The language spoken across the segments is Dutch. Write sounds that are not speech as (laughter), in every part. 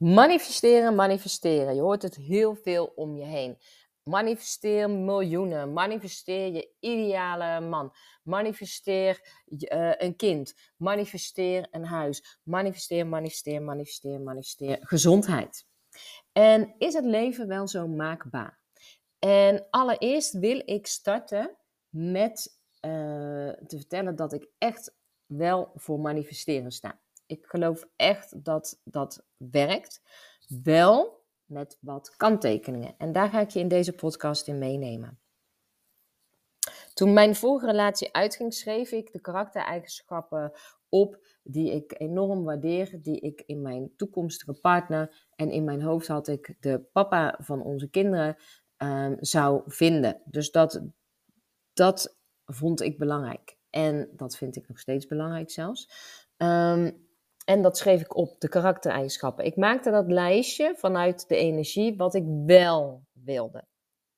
Manifesteren, manifesteren. Je hoort het heel veel om je heen. Manifesteer miljoenen. Manifesteer je ideale man. Manifesteer uh, een kind. Manifesteer een huis. Manifesteer, manifesteer, manifesteer, manifesteer gezondheid. En is het leven wel zo maakbaar? En allereerst wil ik starten met uh, te vertellen dat ik echt wel voor manifesteren sta. Ik geloof echt dat dat werkt. Wel met wat kanttekeningen. En daar ga ik je in deze podcast in meenemen. Toen mijn vorige relatie uitging, schreef ik de karaktereigenschappen op die ik enorm waardeer, die ik in mijn toekomstige partner en in mijn hoofd had ik de papa van onze kinderen um, zou vinden. Dus dat, dat vond ik belangrijk. En dat vind ik nog steeds belangrijk zelfs. Um, en dat schreef ik op, de karaktereigenschappen. Ik maakte dat lijstje vanuit de energie wat ik wel wilde.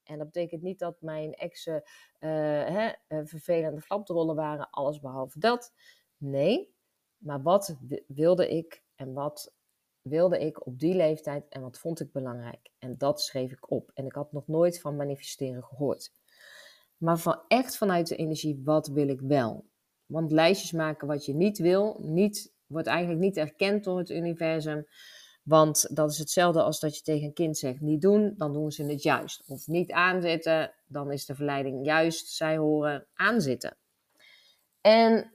En dat betekent niet dat mijn exen uh, hè, uh, vervelende flapdrollen waren, alles behalve dat. Nee, maar wat wilde ik en wat wilde ik op die leeftijd en wat vond ik belangrijk? En dat schreef ik op. En ik had nog nooit van manifesteren gehoord. Maar van echt vanuit de energie, wat wil ik wel? Want lijstjes maken wat je niet wil, niet wordt eigenlijk niet erkend door het universum. Want dat is hetzelfde als dat je tegen een kind zegt: niet doen, dan doen ze het juist. Of niet aanzitten, dan is de verleiding juist. Zij horen aanzitten. En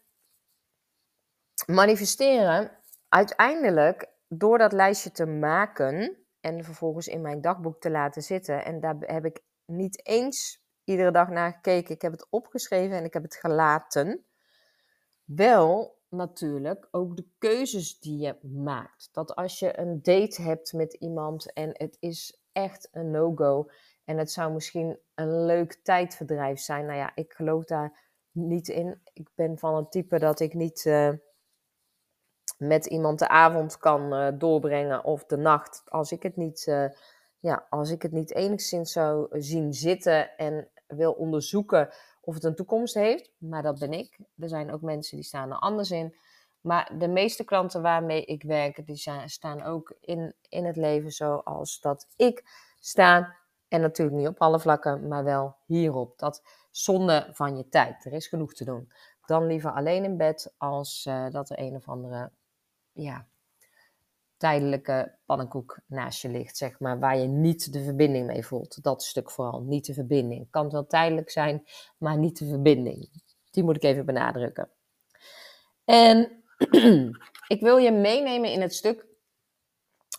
manifesteren, uiteindelijk door dat lijstje te maken en vervolgens in mijn dagboek te laten zitten. En daar heb ik niet eens iedere dag naar gekeken. Ik heb het opgeschreven en ik heb het gelaten. Wel natuurlijk ook de keuzes die je maakt. Dat als je een date hebt met iemand en het is echt een no-go en het zou misschien een leuk tijdverdrijf zijn. Nou ja, ik geloof daar niet in. Ik ben van het type dat ik niet uh, met iemand de avond kan uh, doorbrengen of de nacht als ik het niet, uh, ja, als ik het niet enigszins zou zien zitten en wil onderzoeken of het een toekomst heeft, maar dat ben ik. Er zijn ook mensen die staan er anders in. Maar de meeste klanten waarmee ik werk, die zijn, staan ook in, in het leven zoals dat ik sta. En natuurlijk niet op alle vlakken, maar wel hierop. Dat zonde van je tijd. Er is genoeg te doen. Dan liever alleen in bed als uh, dat er een of andere ja, tijdelijke pannenkoek naast je ligt, zeg maar, waar je niet de verbinding mee voelt. Dat stuk vooral, niet de verbinding. Kan wel tijdelijk zijn, maar niet de verbinding. Die moet ik even benadrukken. En (clears throat) ik wil je meenemen in het stuk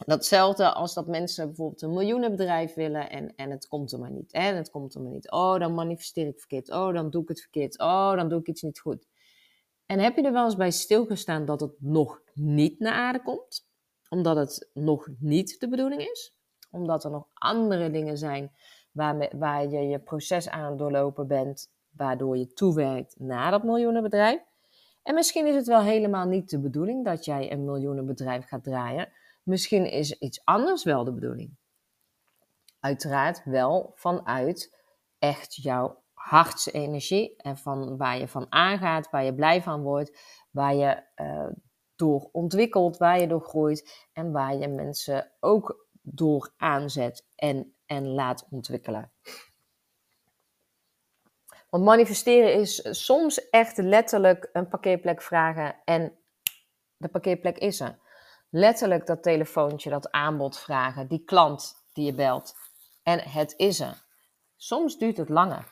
Datzelfde als dat mensen bijvoorbeeld een miljoenenbedrijf willen en, en het komt er maar niet. En het komt er maar niet. Oh, dan manifesteer ik verkeerd. Oh, dan doe ik het verkeerd. Oh, dan doe ik iets niet goed. En heb je er wel eens bij stilgestaan dat het nog niet naar aarde komt? Omdat het nog niet de bedoeling is. Omdat er nog andere dingen zijn waar, waar je je proces aan doorlopen bent, waardoor je toewerkt naar dat miljoenenbedrijf. En misschien is het wel helemaal niet de bedoeling dat jij een miljoenenbedrijf gaat draaien. Misschien is iets anders wel de bedoeling. Uiteraard wel vanuit echt jouw hartsenergie en van waar je van aangaat, waar je blij van wordt, waar je uh, door ontwikkelt, waar je door groeit en waar je mensen ook door aanzet en, en laat ontwikkelen. Want manifesteren is soms echt letterlijk een parkeerplek vragen en de parkeerplek is er. Letterlijk dat telefoontje, dat aanbod vragen, die klant die je belt en het is er. Soms duurt het langer.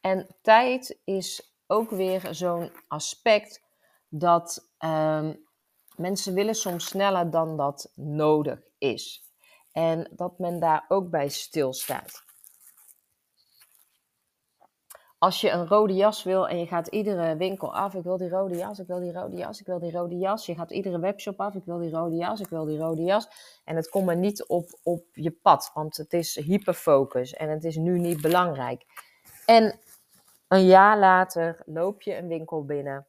En tijd is ook weer zo'n aspect dat um, Mensen willen soms sneller dan dat nodig is. En dat men daar ook bij stilstaat. Als je een rode jas wil en je gaat iedere winkel af, ik wil die rode jas, ik wil die rode jas, ik wil die rode jas. Je gaat iedere webshop af, ik wil die rode jas, ik wil die rode jas. En het komt maar niet op, op je pad, want het is hyperfocus en het is nu niet belangrijk. En een jaar later loop je een winkel binnen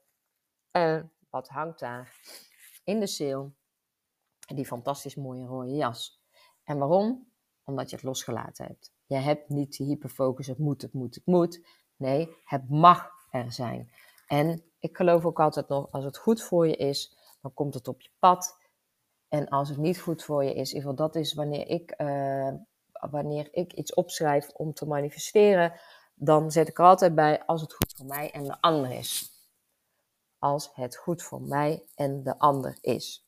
en wat hangt daar? In de sale die fantastisch mooie rode jas. En waarom? Omdat je het losgelaten hebt. Je hebt niet die hyperfocus, het moet, het moet, het moet. Nee, het mag er zijn. En ik geloof ook altijd nog, als het goed voor je is, dan komt het op je pad. En als het niet goed voor je is, in dat is wanneer ik, eh, wanneer ik iets opschrijf om te manifesteren, dan zet ik er altijd bij als het goed voor mij en de ander is. Als het goed voor mij en de ander is.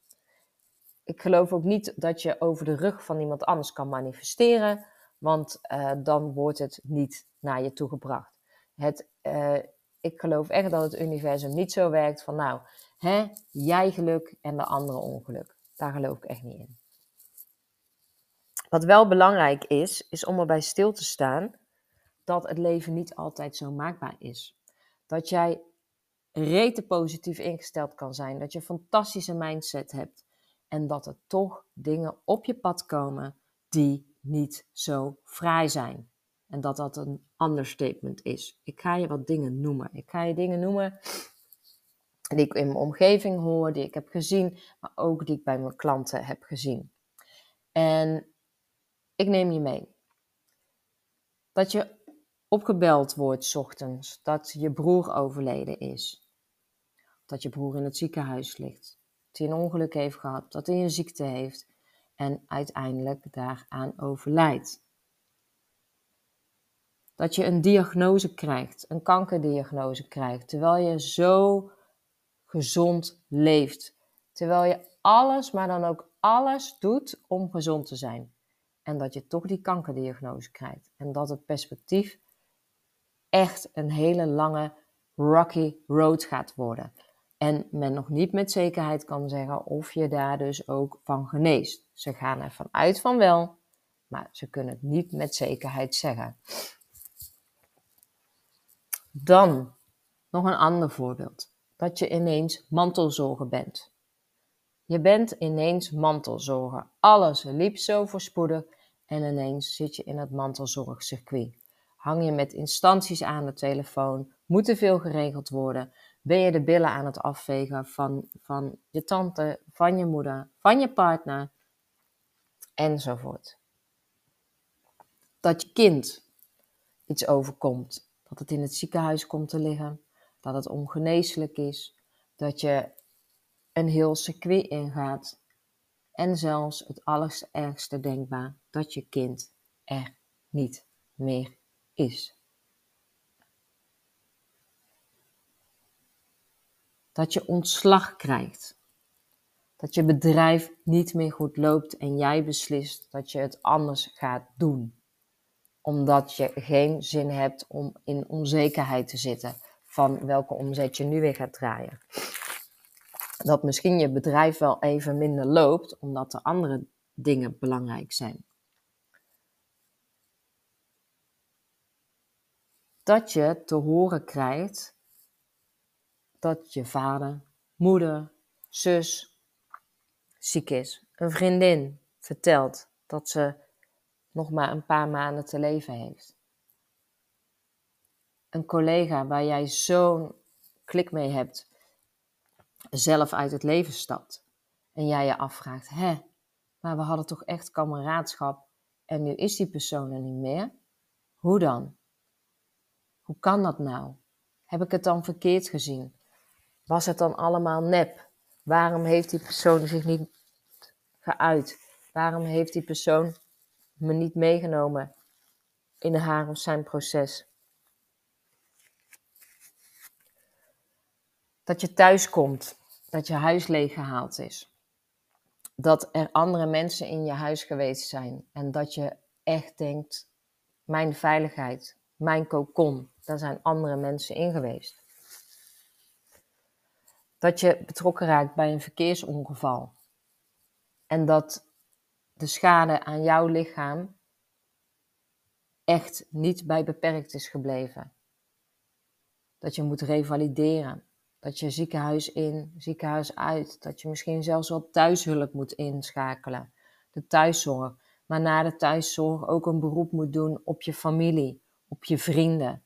Ik geloof ook niet dat je over de rug van iemand anders kan manifesteren, want uh, dan wordt het niet naar je toe gebracht. Het, uh, ik geloof echt dat het universum niet zo werkt van nou, hè, jij geluk en de andere ongeluk. Daar geloof ik echt niet in. Wat wel belangrijk is, is om erbij stil te staan dat het leven niet altijd zo maakbaar is. Dat jij rete positief ingesteld kan zijn, dat je een fantastische mindset hebt en dat er toch dingen op je pad komen die niet zo vrij zijn. En dat dat een understatement is. Ik ga je wat dingen noemen. Ik ga je dingen noemen die ik in mijn omgeving hoor, die ik heb gezien, maar ook die ik bij mijn klanten heb gezien. En ik neem je mee. Dat je opgebeld wordt s ochtends, dat je broer overleden is. Dat je broer in het ziekenhuis ligt. Dat hij een ongeluk heeft gehad, dat hij een ziekte heeft en uiteindelijk daaraan overlijdt. Dat je een diagnose krijgt, een kankerdiagnose krijgt, terwijl je zo gezond leeft. Terwijl je alles, maar dan ook alles doet om gezond te zijn. En dat je toch die kankerdiagnose krijgt. En dat het perspectief echt een hele lange rocky road gaat worden. En men nog niet met zekerheid kan zeggen of je daar dus ook van geneest. Ze gaan ervan uit van wel, maar ze kunnen het niet met zekerheid zeggen. Dan nog een ander voorbeeld dat je ineens mantelzorger bent. Je bent ineens mantelzorger. Alles liep zo voorspoedig en ineens zit je in het mantelzorgcircuit. Hang je met instanties aan de telefoon, moet er veel geregeld worden, ben je de billen aan het afvegen van, van je tante, van je moeder, van je partner enzovoort. Dat je kind iets overkomt, dat het in het ziekenhuis komt te liggen, dat het ongeneeslijk is, dat je een heel circuit ingaat en zelfs het allerergste denkbaar dat je kind er niet meer is. Dat je ontslag krijgt. Dat je bedrijf niet meer goed loopt en jij beslist dat je het anders gaat doen. Omdat je geen zin hebt om in onzekerheid te zitten van welke omzet je nu weer gaat draaien. Dat misschien je bedrijf wel even minder loopt, omdat er andere dingen belangrijk zijn. Dat je te horen krijgt dat je vader, moeder, zus ziek is. Een vriendin vertelt dat ze nog maar een paar maanden te leven heeft een collega waar jij zo'n klik mee hebt, zelf uit het leven stapt. En jij je afvraagt, hè, maar we hadden toch echt kameraadschap en nu is die persoon er niet meer? Hoe dan? Hoe kan dat nou? Heb ik het dan verkeerd gezien? Was het dan allemaal nep? Waarom heeft die persoon zich niet geuit? Waarom heeft die persoon me niet meegenomen in haar of zijn proces? dat je thuis komt, dat je huis leeggehaald is. Dat er andere mensen in je huis geweest zijn en dat je echt denkt: mijn veiligheid, mijn kokon, daar zijn andere mensen in geweest. Dat je betrokken raakt bij een verkeersongeval en dat de schade aan jouw lichaam echt niet bij beperkt is gebleven. Dat je moet revalideren. Dat je ziekenhuis in, ziekenhuis uit. Dat je misschien zelfs wel thuishulp moet inschakelen. De thuiszorg. Maar na de thuiszorg ook een beroep moet doen op je familie, op je vrienden.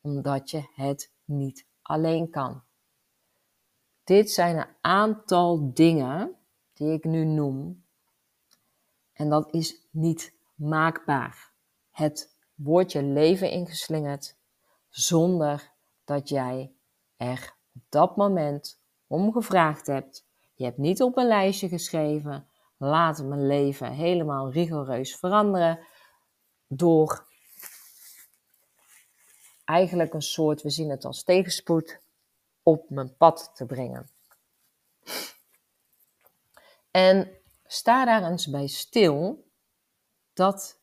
Omdat je het niet alleen kan. Dit zijn een aantal dingen die ik nu noem. En dat is niet maakbaar. Het wordt je leven ingeslingerd zonder dat jij er op dat moment om gevraagd hebt. Je hebt niet op een lijstje geschreven, laten mijn leven helemaal rigoureus veranderen door eigenlijk een soort, we zien het als tegenspoed, op mijn pad te brengen. En sta daar eens bij stil dat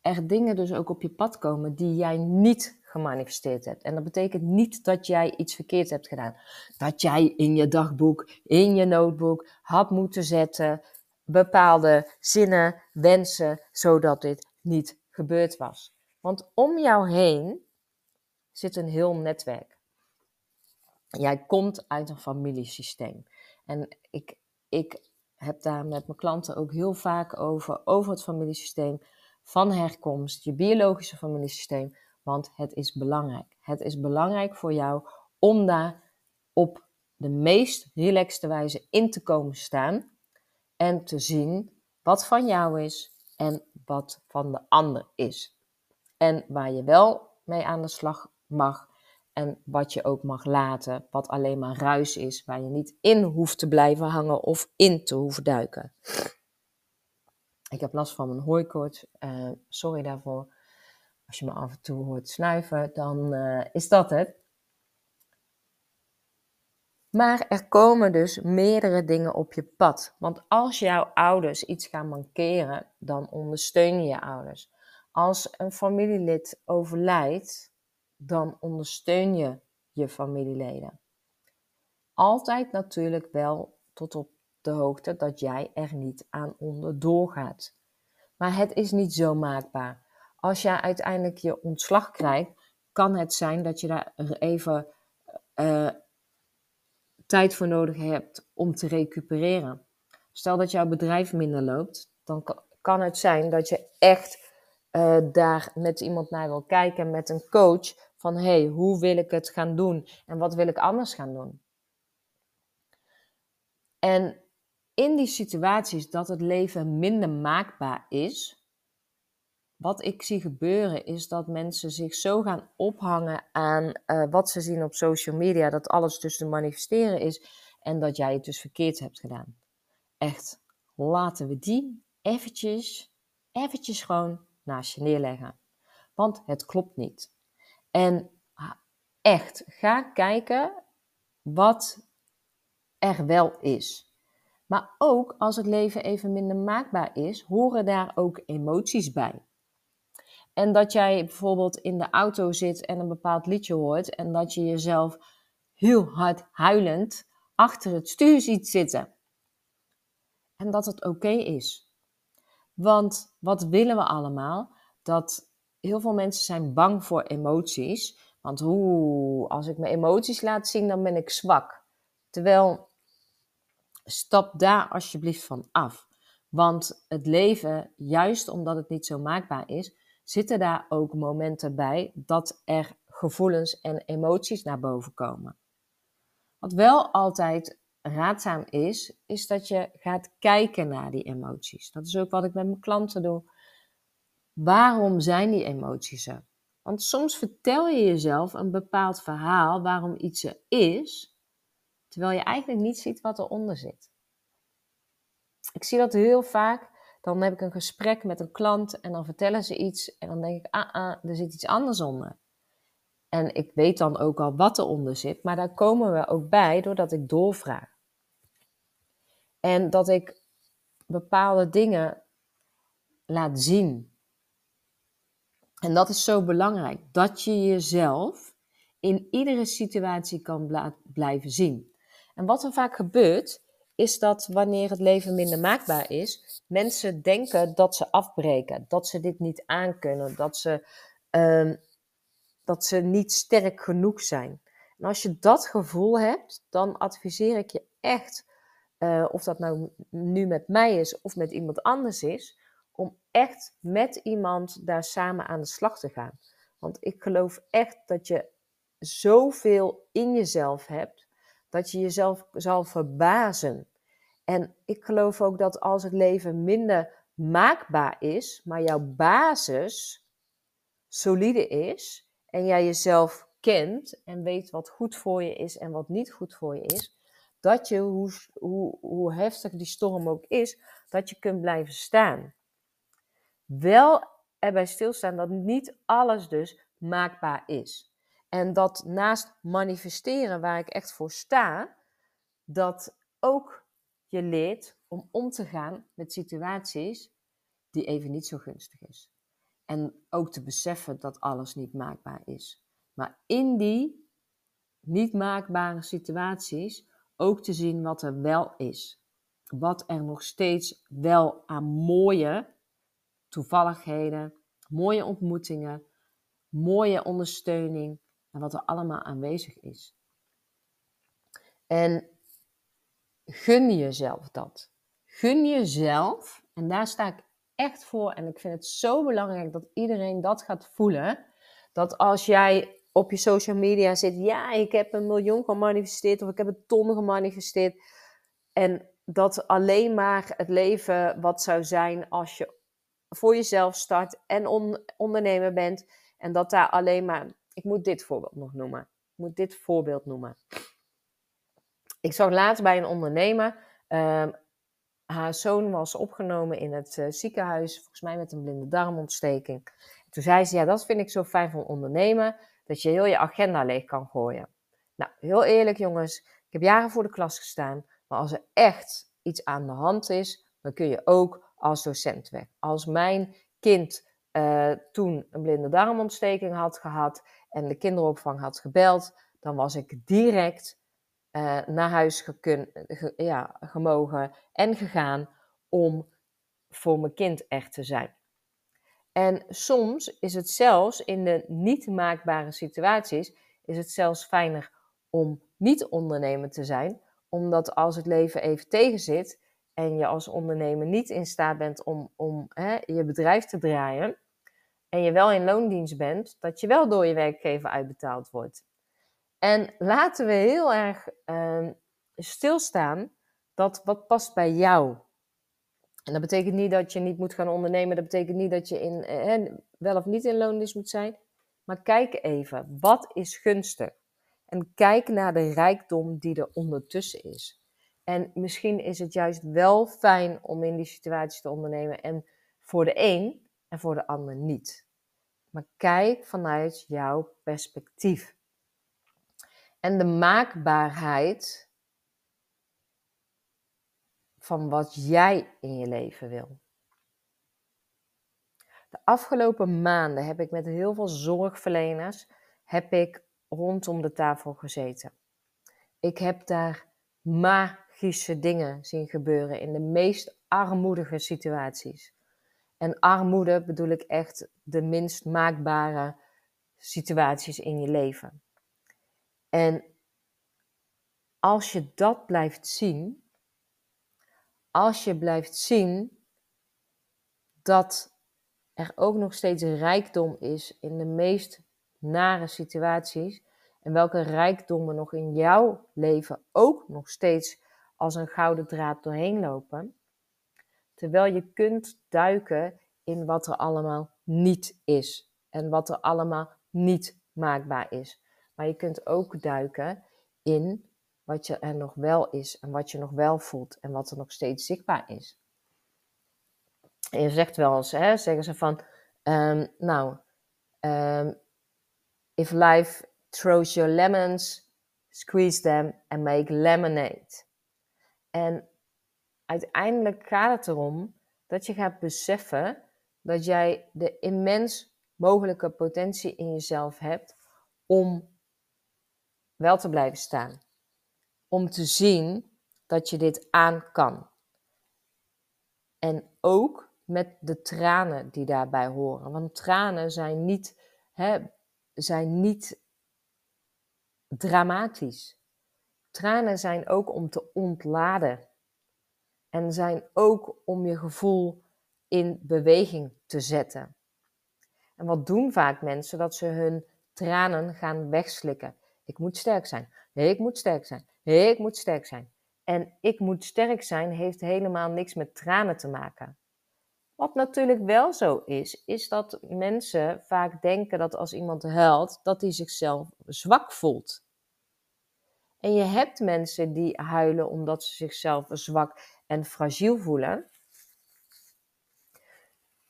er dingen dus ook op je pad komen die jij niet gemanifesteerd hebt. En dat betekent niet dat jij iets verkeerd hebt gedaan. Dat jij in je dagboek, in je notebook had moeten zetten bepaalde zinnen, wensen, zodat dit niet gebeurd was. Want om jou heen zit een heel netwerk. Jij komt uit een familiesysteem. En ik, ik heb daar met mijn klanten ook heel vaak over, over het familiesysteem van herkomst, je biologische familiesysteem, want het is belangrijk. Het is belangrijk voor jou om daar op de meest relaxte wijze in te komen staan en te zien wat van jou is en wat van de ander is. En waar je wel mee aan de slag mag en wat je ook mag laten, wat alleen maar ruis is, waar je niet in hoeft te blijven hangen of in te hoeven duiken. Ik heb last van mijn hooikoorts, uh, sorry daarvoor. Als je me af en toe hoort snuiven, dan uh, is dat het. Maar er komen dus meerdere dingen op je pad. Want als jouw ouders iets gaan mankeren, dan ondersteun je je ouders. Als een familielid overlijdt, dan ondersteun je je familieleden. Altijd natuurlijk wel tot op de hoogte dat jij er niet aan onderdoor gaat. Maar het is niet zo maakbaar. Als jij uiteindelijk je ontslag krijgt, kan het zijn dat je daar even uh, tijd voor nodig hebt om te recupereren. Stel dat jouw bedrijf minder loopt, dan kan het zijn dat je echt uh, daar met iemand naar wil kijken, met een coach, van hey, hoe wil ik het gaan doen en wat wil ik anders gaan doen. En in die situaties dat het leven minder maakbaar is, wat ik zie gebeuren is dat mensen zich zo gaan ophangen aan uh, wat ze zien op social media, dat alles dus te manifesteren is en dat jij het dus verkeerd hebt gedaan. Echt, laten we die eventjes, eventjes gewoon naast je neerleggen. Want het klopt niet. En echt, ga kijken wat er wel is. Maar ook als het leven even minder maakbaar is, horen daar ook emoties bij. En dat jij bijvoorbeeld in de auto zit en een bepaald liedje hoort en dat je jezelf heel hard huilend achter het stuur ziet zitten. En dat het oké is. Want wat willen we allemaal? Dat heel veel mensen zijn bang voor emoties. Want hoe, als ik mijn emoties laat zien, dan ben ik zwak. Terwijl, stap daar alsjeblieft van af. Want het leven, juist omdat het niet zo maakbaar is, zitten daar ook momenten bij dat er gevoelens en emoties naar boven komen. Wat wel altijd raadzaam is, is dat je gaat kijken naar die emoties. Dat is ook wat ik met mijn klanten doe. Waarom zijn die emoties er? Want soms vertel je jezelf een bepaald verhaal waarom iets er is, terwijl je eigenlijk niet ziet wat eronder zit. Ik zie dat heel vaak. Dan heb ik een gesprek met een klant en dan vertellen ze iets en dan denk ik, ah, ah, er zit iets anders onder. En ik weet dan ook al wat eronder zit, maar daar komen we ook bij doordat ik doorvraag. En dat ik bepaalde dingen laat zien. En dat is zo belangrijk, dat je jezelf in iedere situatie kan blijven zien. En wat er vaak gebeurt, is dat wanneer het leven minder maakbaar is, mensen denken dat ze afbreken, dat ze dit niet aankunnen, dat ze, uh, dat ze niet sterk genoeg zijn. En als je dat gevoel hebt, dan adviseer ik je echt, uh, of dat nou nu met mij is of met iemand anders is, echt met iemand daar samen aan de slag te gaan. Want ik geloof echt dat je zoveel in jezelf hebt, dat je jezelf zal verbazen. En ik geloof ook dat als het leven minder maakbaar is, maar jouw basis solide is en jij jezelf kent en weet wat goed voor je is en wat niet goed voor je is, dat je, hoe, hoe, hoe heftig die storm ook is, dat je kunt blijven staan. Wel erbij stilstaan dat niet alles dus maakbaar is. En dat naast manifesteren, waar ik echt voor sta, dat ook je leert om om te gaan met situaties die even niet zo gunstig is. En ook te beseffen dat alles niet maakbaar is. Maar in die niet maakbare situaties ook te zien wat er wel is. Wat er nog steeds wel aan mooie toevalligheden, mooie ontmoetingen, mooie ondersteuning en wat er allemaal aanwezig is. En gun jezelf dat. Gun jezelf, en daar sta ik echt voor. En ik vind het zo belangrijk dat iedereen dat gaat voelen. Dat als jij op je social media zit, ja, ik heb een miljoen gemanifesteerd of ik heb een ton gemanifesteerd. En dat alleen maar het leven wat zou zijn als je voor jezelf start en on ondernemer bent. En dat daar alleen maar, ik moet dit voorbeeld nog noemen. Ik moet dit voorbeeld noemen. Ik zag laatst bij een ondernemer, uh, haar zoon was opgenomen in het uh, ziekenhuis, volgens mij met een blinde darmontsteking. Toen zei ze, ja, dat vind ik zo fijn van ondernemen, dat je heel je agenda leeg kan gooien. Nou, heel eerlijk jongens, ik heb jaren voor de klas gestaan, maar als er echt iets aan de hand is, dan kun je ook als docent weg. Als mijn kind uh, toen een blinde darmontsteking had gehad en de kinderopvang had gebeld, dan was ik direct uh, naar huis gekun, ge, ja, gemogen en gegaan om voor mijn kind echt te zijn. En soms is het zelfs in de niet maakbare situaties, is het zelfs fijner om niet ondernemer te zijn, omdat als het leven even tegenzit en je als ondernemer niet in staat bent om, om hè, je bedrijf te draaien en je wel in loondienst bent, dat je wel door je werkgever uitbetaald wordt. En laten we heel erg uh, stilstaan dat wat past bij jou. En dat betekent niet dat je niet moet gaan ondernemen. Dat betekent niet dat je in, eh, wel of niet in loondienst moet zijn. Maar kijk even, wat is gunstig? En kijk naar de rijkdom die er ondertussen is. En misschien is het juist wel fijn om in die situatie te ondernemen. En voor de een en voor de ander niet. Maar kijk vanuit jouw perspectief. En de maakbaarheid van wat jij in je leven wil. De afgelopen maanden heb ik met heel veel zorgverleners heb ik rondom de tafel gezeten. Ik heb daar magische dingen zien gebeuren in de meest armoedige situaties. En armoede bedoel ik echt de minst maakbare situaties in je leven. En als je dat blijft zien, als je blijft zien dat er ook nog steeds rijkdom is in de meest nare situaties en welke rijkdommen nog in jouw leven ook nog steeds als een gouden draad doorheen lopen, terwijl je kunt duiken in wat er allemaal niet is en wat er allemaal niet maakbaar is. Maar je kunt ook duiken in wat je er nog wel is en wat je nog wel voelt en wat er nog steeds zichtbaar is. Je zegt wel eens, hè, zeggen ze van, um, nou, um, if life throws your lemons, squeeze them and make lemonade. En uiteindelijk gaat het erom dat je gaat beseffen dat jij de immens mogelijke potentie in jezelf hebt om wel te blijven staan. Om te zien dat je dit aan kan. En ook met de tranen die daarbij horen. Want tranen zijn niet, hè, zijn niet dramatisch. Tranen zijn ook om te ontladen. En zijn ook om je gevoel in beweging te zetten. En wat doen vaak mensen? Dat ze hun tranen gaan wegslikken. Ik moet sterk zijn. Nee, ik moet sterk zijn. Ik moet sterk zijn. En ik moet sterk zijn heeft helemaal niks met tranen te maken. Wat natuurlijk wel zo is, is dat mensen vaak denken dat als iemand huilt, dat hij zichzelf zwak voelt. En je hebt mensen die huilen omdat ze zichzelf zwak en fragiel voelen.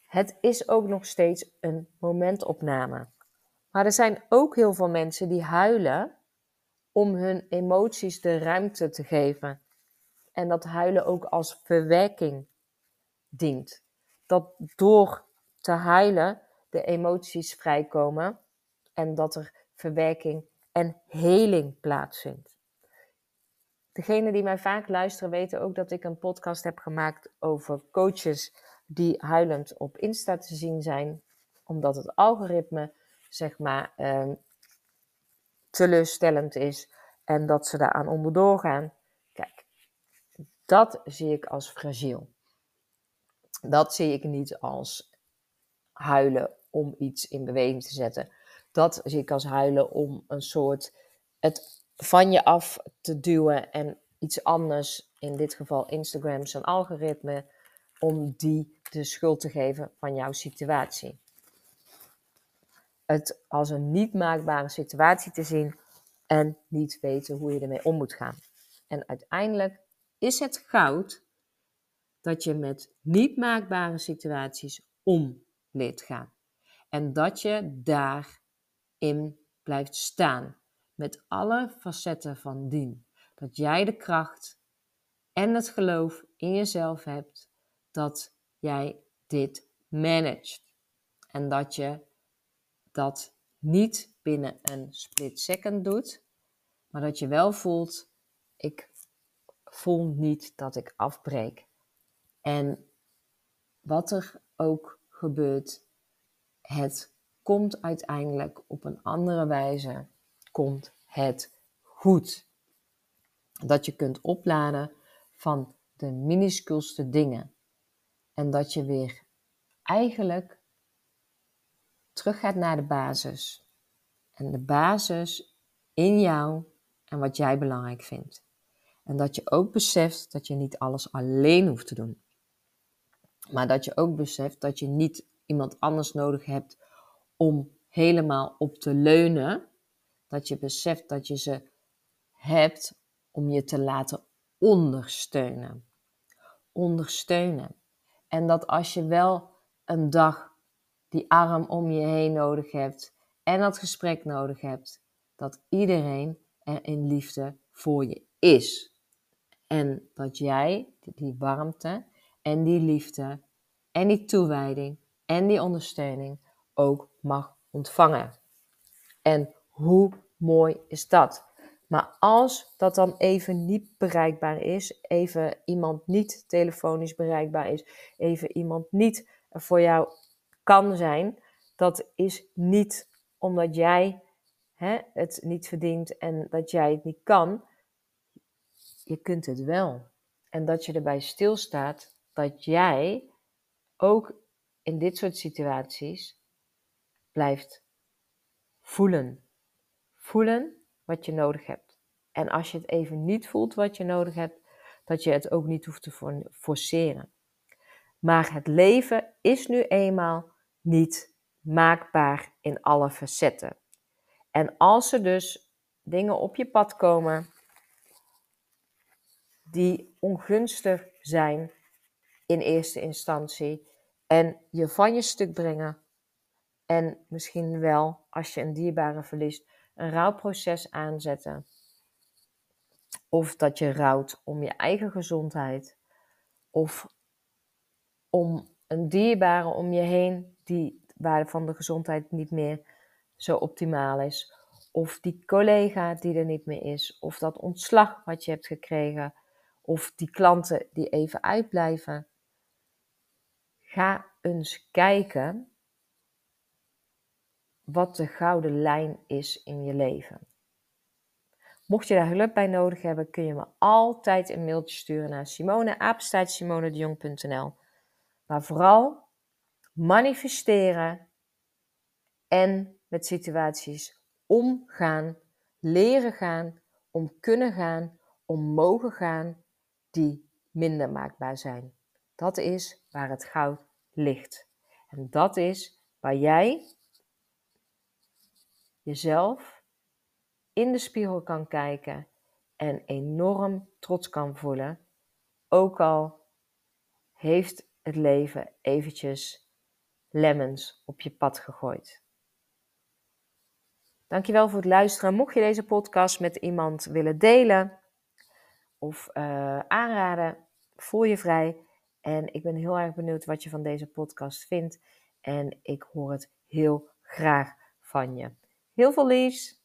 Het is ook nog steeds een momentopname. Maar er zijn ook heel veel mensen die huilen om hun emoties de ruimte te geven. En dat huilen ook als verwerking dient. Dat door te huilen de emoties vrijkomen en dat er verwerking en heling plaatsvindt. Degenen die mij vaak luisteren weten ook dat ik een podcast heb gemaakt over coaches die huilend op Insta te zien zijn, omdat het algoritme zeg maar um, teleurstellend is en dat ze daaraan onderdoor gaan. Kijk, dat zie ik als fragiel. Dat zie ik niet als huilen om iets in beweging te zetten. Dat zie ik als huilen om een soort het van je af te duwen en iets anders, in dit geval Instagram, zijn algoritme, om die de schuld te geven van jouw situatie. Het als een niet maakbare situatie te zien en niet weten hoe je ermee om moet gaan. En uiteindelijk is het goud dat je met niet maakbare situaties om leert gaan. En dat je daarin blijft staan met alle facetten van dien. Dat jij de kracht en het geloof in jezelf hebt dat jij dit managt. En dat je dat niet binnen een split second doet, maar dat je wel voelt, ik voel niet dat ik afbreek. En wat er ook gebeurt, het komt uiteindelijk op een andere wijze, komt het goed. Dat je kunt opladen van de minusculste dingen. En dat je weer eigenlijk terug gaat naar de basis. En de basis in jou en wat jij belangrijk vindt. En dat je ook beseft dat je niet alles alleen hoeft te doen. Maar dat je ook beseft dat je niet iemand anders nodig hebt om helemaal op te leunen. Dat je beseft dat je ze hebt om je te laten ondersteunen. Ondersteunen. En dat als je wel een dag die arm om je heen nodig hebt en dat gesprek nodig hebt, dat iedereen er in liefde voor je is. En dat jij die warmte en die liefde en die toewijding en die ondersteuning ook mag ontvangen. En hoe mooi is dat? Maar als dat dan even niet bereikbaar is, even iemand niet telefonisch bereikbaar is, even iemand niet voor jou kan zijn, dat is niet omdat jij hè, het niet verdient en dat jij het niet kan. Je kunt het wel. En dat je erbij stilstaat dat jij ook in dit soort situaties blijft voelen. Voelen wat je nodig hebt. En als je het even niet voelt wat je nodig hebt, dat je het ook niet hoeft te forceren. Maar het leven is nu eenmaal niet maakbaar in alle facetten. En als er dus dingen op je pad komen die ongunstig zijn in eerste instantie en je van je stuk brengen en misschien wel als je een dierbare verliest een rouwproces aanzetten of dat je rouwt om je eigen gezondheid of om een dierbare om je heen die waarvan de gezondheid niet meer zo optimaal is. Of die collega die er niet meer is. Of dat ontslag wat je hebt gekregen. Of die klanten die even uitblijven. Ga eens kijken wat de gouden lijn is in je leven. Mocht je daar hulp bij nodig hebben, kun je me altijd een mailtje sturen naar simone Maar vooral manifesteren en met situaties omgaan, leren gaan, om kunnen gaan, om mogen gaan die minder maakbaar zijn. Dat is waar het goud ligt. En dat is waar jij jezelf in de spiegel kan kijken en enorm trots kan voelen, ook al heeft het leven eventjes lemons op je pad gegooid. Dankjewel voor het luisteren. Mocht je deze podcast met iemand willen delen of uh, aanraden, voel je vrij. En ik ben heel erg benieuwd wat je van deze podcast vindt. En ik hoor het heel graag van je. Heel veel liefs!